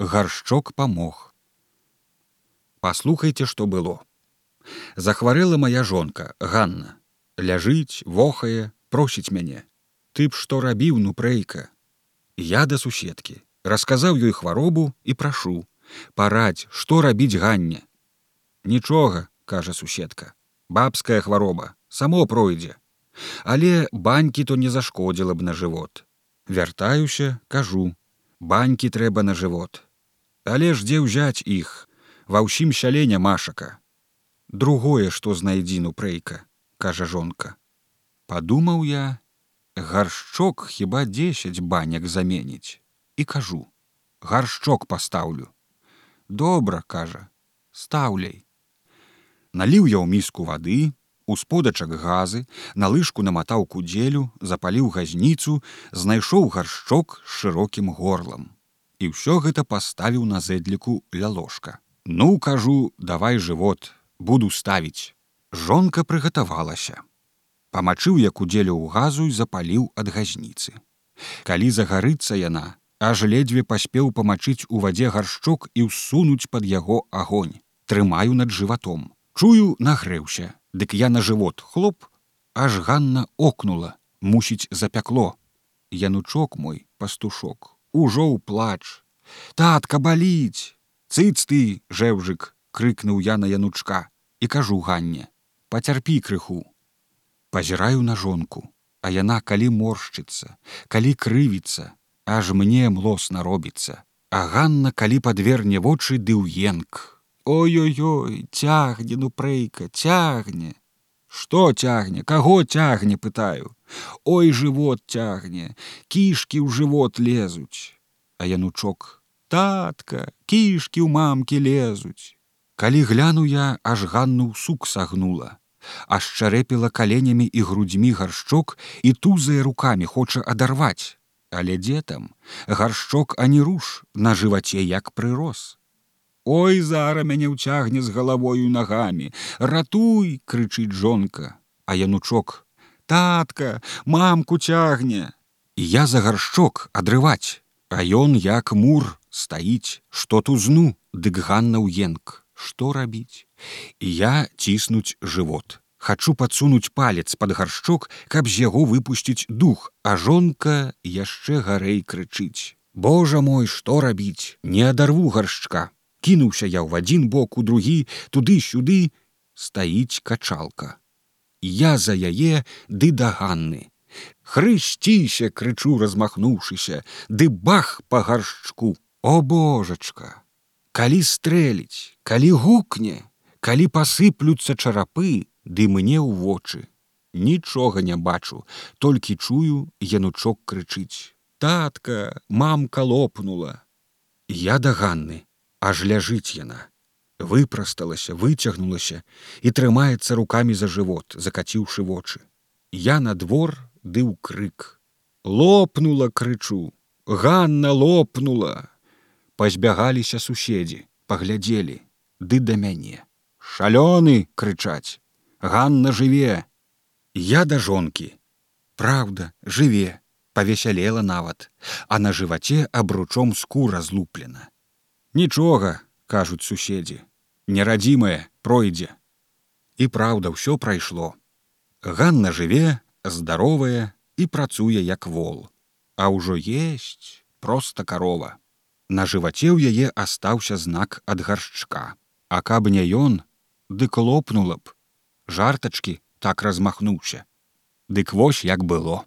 гаршчок памог. Паслухайте, што было. Захварэла моя жонка Ганна, ляжыць, вохае, просіць мяне. Ты б што рабіў ну прэйка. Я да суседкі, расказаў ёй хваробу і прашу, парадь, што рабіць ганне. Нічога, кажа суседка, бабская хвароба, само пройдзе. Але банькі то не зашкодзіла б на жывот. Вяртаюся, кажу, банькі трэба на жывот. Але ж дзе ўзяць іх, ва ўсім сяленя машака. Другое, што знайдзіну прэйка, кажа жонка. Падумаў я, гаршчок хіба 10 баняк заменіць і кажу: гаршчок пастаўлю. Добра, кажа, стаўляй. Наліў я ў міску вады, у сподачак газы, на лыжку наматаў кудзелю, запаліў газніцу, знайшоў гаршчок з шырокім горлам. І ўсё гэта паставіў на зэдліку ля ложка. Ну кажу, давай жывот, буду ставіць. Жонка прыгатавалася памачыў як удзелю ў газу і запаліў ад газніцы. Калі загарыцца яна, аж ледзьве паспеў памачыць у вадзе гаршчок і ўсунуць пад яго агонь. Трымаю над жыватом. Чую, нагрэўся, Дык я на жывот хлоп, аж Ганна окнула, мусіць запякло. Янучок мой, пастушок, ужо ў плач. Татка баліць! Цыц ты, жэўжык, крыкнуў я на янучка і кажу Ганне: Пацярпі крыху, пазіраю на жонку а яна калі моршчыцца калі крывіцца аж мне млосна робіцца. А Ганна калі падверне вочы ды ўенк ой-ой-ой цягне ну прэйка цягне что цягне? Каго цягне пытаю. Ой жывот цягне кішки ў жывот лезуць. А янучок татка кішки ў мамкі лезуць калі гляну я аж ганну сук сагнула. Ашчарэпіла каленямі і грудзьмі гаршчок і тузае руками хоча адарваць. Але дзе там? Гаршчок ані руш на жываце як прырос. Ой зара мяне ўцягне з галавою нагамі, ратуй, крычыць жонка, а янучок: татка, мамку цягне. І я за гаршчок адрываць, А ён як мур стаіць, што тузну, дык ганна ўенк што рабіць? І я ціснуць жывот. Хачу падсунуць палец под гаршчок каб з яго выпусціць дух. А жонка яшчэ гарэй крычыць. Божа мой што рабіць? Не адарву гаршчка кінуўся я ў адзін бок у другі туды-сюды стаіць качалка. Я за яе ды да ганны хрысціся крычу размахнуўшыся. Ды бах па гаршчку! О божачка! Калі стрэліць калі гукне калі пасыплюцца чарапы ды мне ў вочы. Нічога не бачу толькі чую янучок крычыць. Татка мамка лопнула! Я да ганны аж ляжыць яна. Выпрасталася выцягнулася і трымаецца руками за жывот закаціўшы вочы. Я на двор ды ў крык. Лопнула крычу ганна лопнула! Пазбягаліся суседзі паглядзелі ды да мяне. Шалёны крычаць. Ганна жыве! Я да жонкі Праўда жыве павесялела нават а на жываце абручом скура злуплена нічога кажуць суседзі нерадзімае пройдзе і праўда ўсё прайшло Ганна жыве здаровая і працуе як вол а ўжо есть просто карова На жываце ў яе астаўся знак ад гаршчка. А каб не ён, дык лопнула б. Жартачкі так размахнуўся. Дык вось як было.